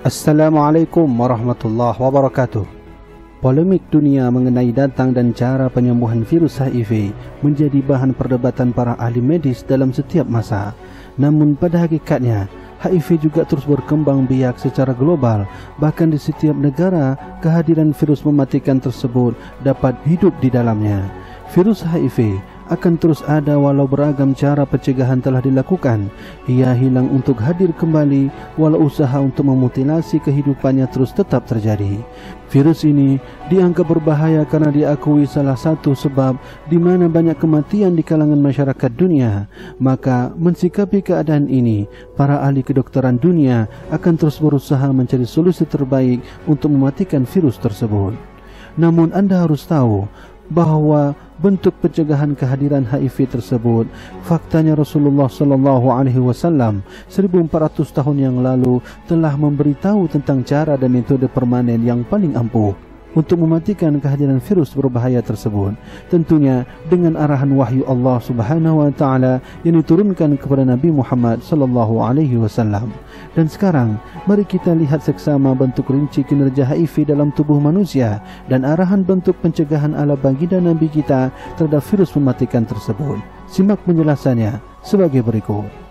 Assalamualaikum warahmatullahi wabarakatuh. Polemik dunia mengenai datang dan cara penyembuhan virus HIV menjadi bahan perdebatan para ahli medis dalam setiap masa. Namun pada hakikatnya, HIV juga terus berkembang biak secara global. Bahkan di setiap negara, kehadiran virus mematikan tersebut dapat hidup di dalamnya. Virus HIV akan terus ada walau beragam cara pencegahan telah dilakukan. Ia hilang untuk hadir kembali walau usaha untuk memutilasi kehidupannya terus tetap terjadi. Virus ini dianggap berbahaya karena diakui salah satu sebab di mana banyak kematian di kalangan masyarakat dunia. Maka mensikapi keadaan ini, para ahli kedokteran dunia akan terus berusaha mencari solusi terbaik untuk mematikan virus tersebut. Namun anda harus tahu bahawa bentuk pencegahan kehadiran HIV tersebut faktanya Rasulullah sallallahu alaihi wasallam 1400 tahun yang lalu telah memberitahu tentang cara dan metode permanen yang paling ampuh untuk mematikan kehadiran virus berbahaya tersebut. Tentunya dengan arahan wahyu Allah Subhanahu wa taala yang diturunkan kepada Nabi Muhammad sallallahu alaihi wasallam. Dan sekarang mari kita lihat seksama bentuk rinci kinerja HIV dalam tubuh manusia dan arahan bentuk pencegahan ala baginda Nabi kita terhadap virus mematikan tersebut. Simak penjelasannya sebagai berikut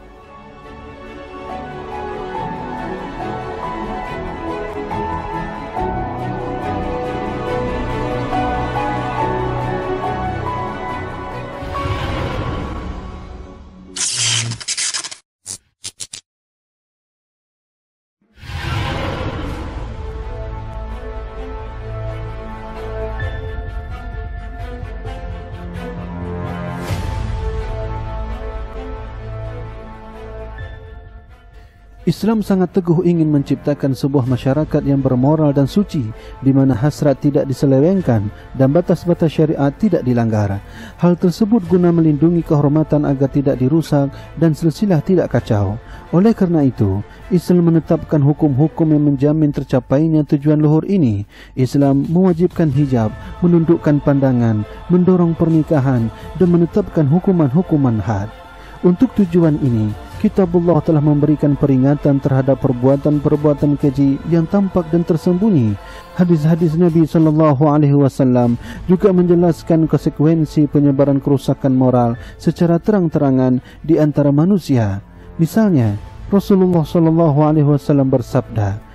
Islam sangat teguh ingin menciptakan sebuah masyarakat yang bermoral dan suci di mana hasrat tidak diselewengkan dan batas-batas syariat tidak dilanggar. Hal tersebut guna melindungi kehormatan agar tidak dirusak dan silsilah tidak kacau. Oleh kerana itu, Islam menetapkan hukum-hukum yang menjamin tercapainya tujuan luhur ini. Islam mewajibkan hijab, menundukkan pandangan, mendorong pernikahan dan menetapkan hukuman-hukuman had. Untuk tujuan ini, Kitabullah telah memberikan peringatan terhadap perbuatan-perbuatan keji yang tampak dan tersembunyi. Hadis-hadis Nabi sallallahu alaihi wasallam juga menjelaskan konsekuensi penyebaran kerusakan moral secara terang-terangan di antara manusia. Misalnya, Rasulullah sallallahu alaihi wasallam bersabda,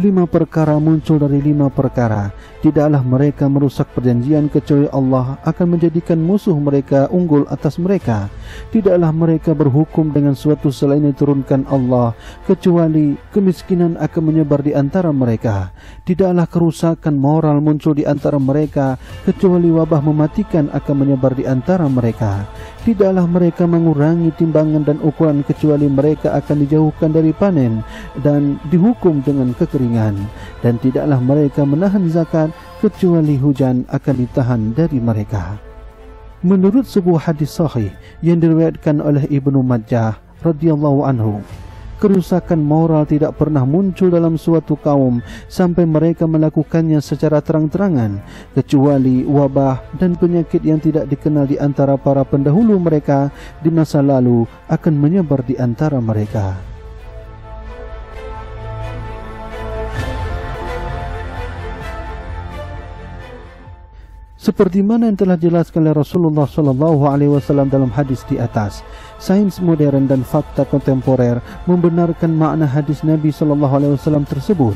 Lima perkara muncul dari lima perkara. Tidaklah mereka merusak perjanjian kecuali Allah akan menjadikan musuh mereka unggul atas mereka. Tidaklah mereka berhukum dengan suatu selain yang turunkan Allah kecuali kemiskinan akan menyebar di antara mereka. Tidaklah kerusakan moral muncul di antara mereka kecuali wabah mematikan akan menyebar di antara mereka. Tidaklah mereka mengurangi timbangan dan ukuran kecuali mereka akan dijauhkan dari panen dan dihukum dengan kekeringan dan tidaklah mereka menahan zakat kecuali hujan akan ditahan dari mereka. Menurut sebuah hadis sahih yang diriwayatkan oleh Ibnu Majah radhiyallahu anhu, kerusakan moral tidak pernah muncul dalam suatu kaum sampai mereka melakukannya secara terang-terangan kecuali wabah dan penyakit yang tidak dikenal di antara para pendahulu mereka di masa lalu akan menyebar di antara mereka. Seperti mana yang telah jelaskan oleh Rasulullah sallallahu alaihi wasallam dalam hadis di atas, sains modern dan fakta kontemporer membenarkan makna hadis Nabi sallallahu alaihi wasallam tersebut.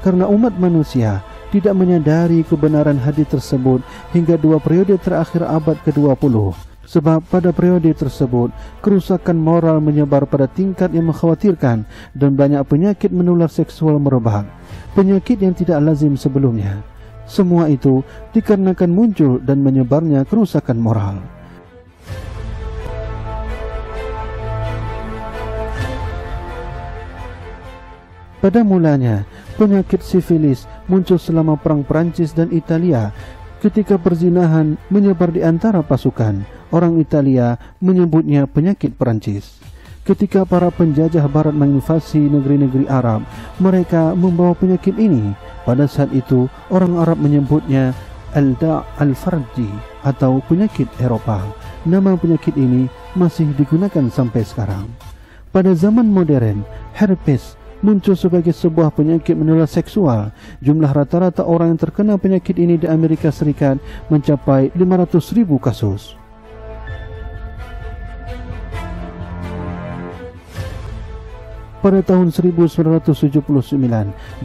Karena umat manusia tidak menyadari kebenaran hadis tersebut hingga dua periode terakhir abad ke-20. Sebab pada periode tersebut, kerusakan moral menyebar pada tingkat yang mengkhawatirkan dan banyak penyakit menular seksual merebak. Penyakit yang tidak lazim sebelumnya. Semua itu dikarenakan muncul dan menyebarnya kerusakan moral. Pada mulanya, penyakit sifilis muncul selama Perang Perancis dan Italia ketika perzinahan menyebar di antara pasukan. Orang Italia menyebutnya penyakit Perancis. Ketika para penjajah barat menginvasi negeri-negeri Arab, mereka membawa penyakit ini. Pada saat itu, orang Arab menyebutnya Al-Da' Al-Farji atau penyakit Eropah. Nama penyakit ini masih digunakan sampai sekarang. Pada zaman modern, herpes muncul sebagai sebuah penyakit menular seksual. Jumlah rata-rata orang yang terkena penyakit ini di Amerika Serikat mencapai 500,000 kasus. Pada tahun 1979,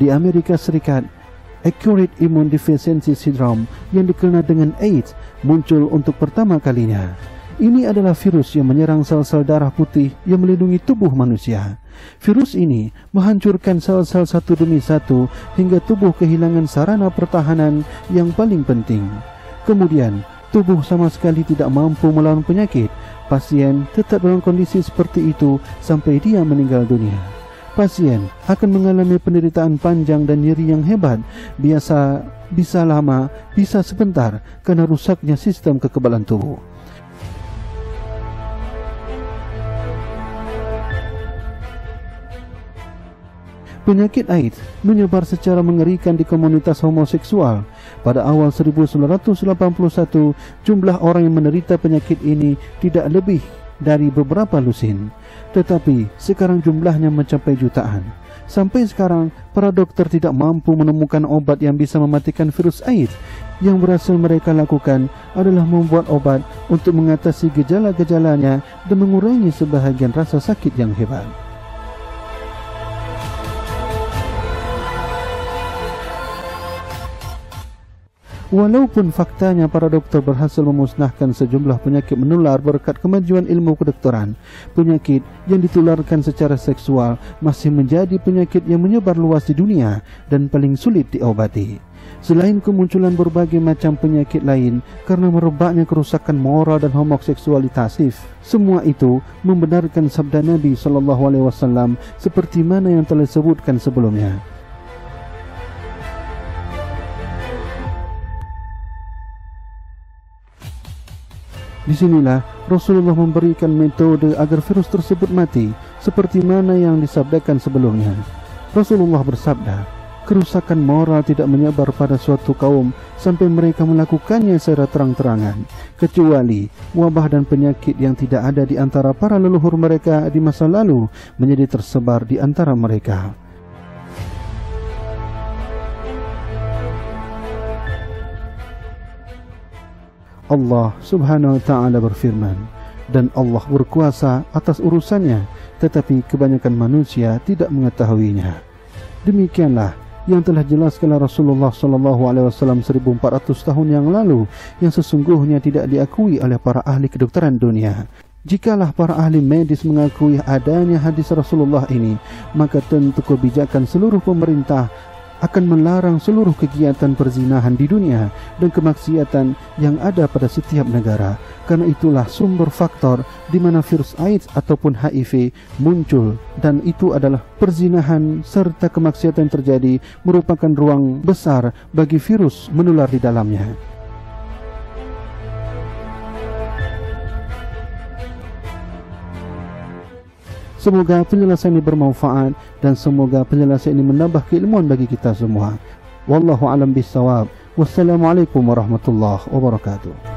di Amerika Serikat, Acute Immune Deficiency Syndrome yang dikenal dengan AIDS muncul untuk pertama kalinya. Ini adalah virus yang menyerang sel-sel darah putih yang melindungi tubuh manusia. Virus ini menghancurkan sel-sel satu demi satu hingga tubuh kehilangan sarana pertahanan yang paling penting. Kemudian, tubuh sama sekali tidak mampu melawan penyakit. Pasien tetap dalam kondisi seperti itu sampai dia meninggal dunia. Pasien akan mengalami penderitaan panjang dan nyeri yang hebat. Biasa bisa lama, bisa sebentar karena rusaknya sistem kekebalan tubuh. Penyakit AIDS menyebar secara mengerikan di komunitas homoseksual. Pada awal 1981, jumlah orang yang menderita penyakit ini tidak lebih dari beberapa lusin. Tetapi sekarang jumlahnya mencapai jutaan. Sampai sekarang, para dokter tidak mampu menemukan obat yang bisa mematikan virus AIDS. Yang berhasil mereka lakukan adalah membuat obat untuk mengatasi gejala-gejalanya dan mengurangi sebahagian rasa sakit yang hebat. Walaupun faktanya para doktor berhasil memusnahkan sejumlah penyakit menular berkat kemajuan ilmu kedokteran, penyakit yang ditularkan secara seksual masih menjadi penyakit yang menyebar luas di dunia dan paling sulit diobati. Selain kemunculan berbagai macam penyakit lain karena merebaknya kerusakan moral dan homoseksualitasif, semua itu membenarkan sabda Nabi sallallahu alaihi wasallam seperti mana yang telah disebutkan sebelumnya. Di sinilah Rasulullah memberikan metode agar virus tersebut mati seperti mana yang disabdakan sebelumnya. Rasulullah bersabda, kerusakan moral tidak menyebar pada suatu kaum sampai mereka melakukannya secara terang-terangan kecuali wabah dan penyakit yang tidak ada di antara para leluhur mereka di masa lalu menjadi tersebar di antara mereka. Allah subhanahu wa ta'ala berfirman dan Allah berkuasa atas urusannya tetapi kebanyakan manusia tidak mengetahuinya. Demikianlah yang telah jelaskan Rasulullah sallallahu alaihi wasallam 1400 tahun yang lalu yang sesungguhnya tidak diakui oleh para ahli kedokteran dunia. Jikalah para ahli medis mengakui adanya hadis Rasulullah ini, maka tentu kebijakan seluruh pemerintah akan melarang seluruh kegiatan perzinahan di dunia dan kemaksiatan yang ada pada setiap negara. Karena itulah sumber faktor di mana virus AIDS ataupun HIV muncul dan itu adalah perzinahan serta kemaksiatan terjadi merupakan ruang besar bagi virus menular di dalamnya. Semoga penjelasan ini bermanfaat dan semoga penjelasan ini menambah keilmuan bagi kita semua. Wallahu alam bisawab. Wassalamualaikum warahmatullahi wabarakatuh.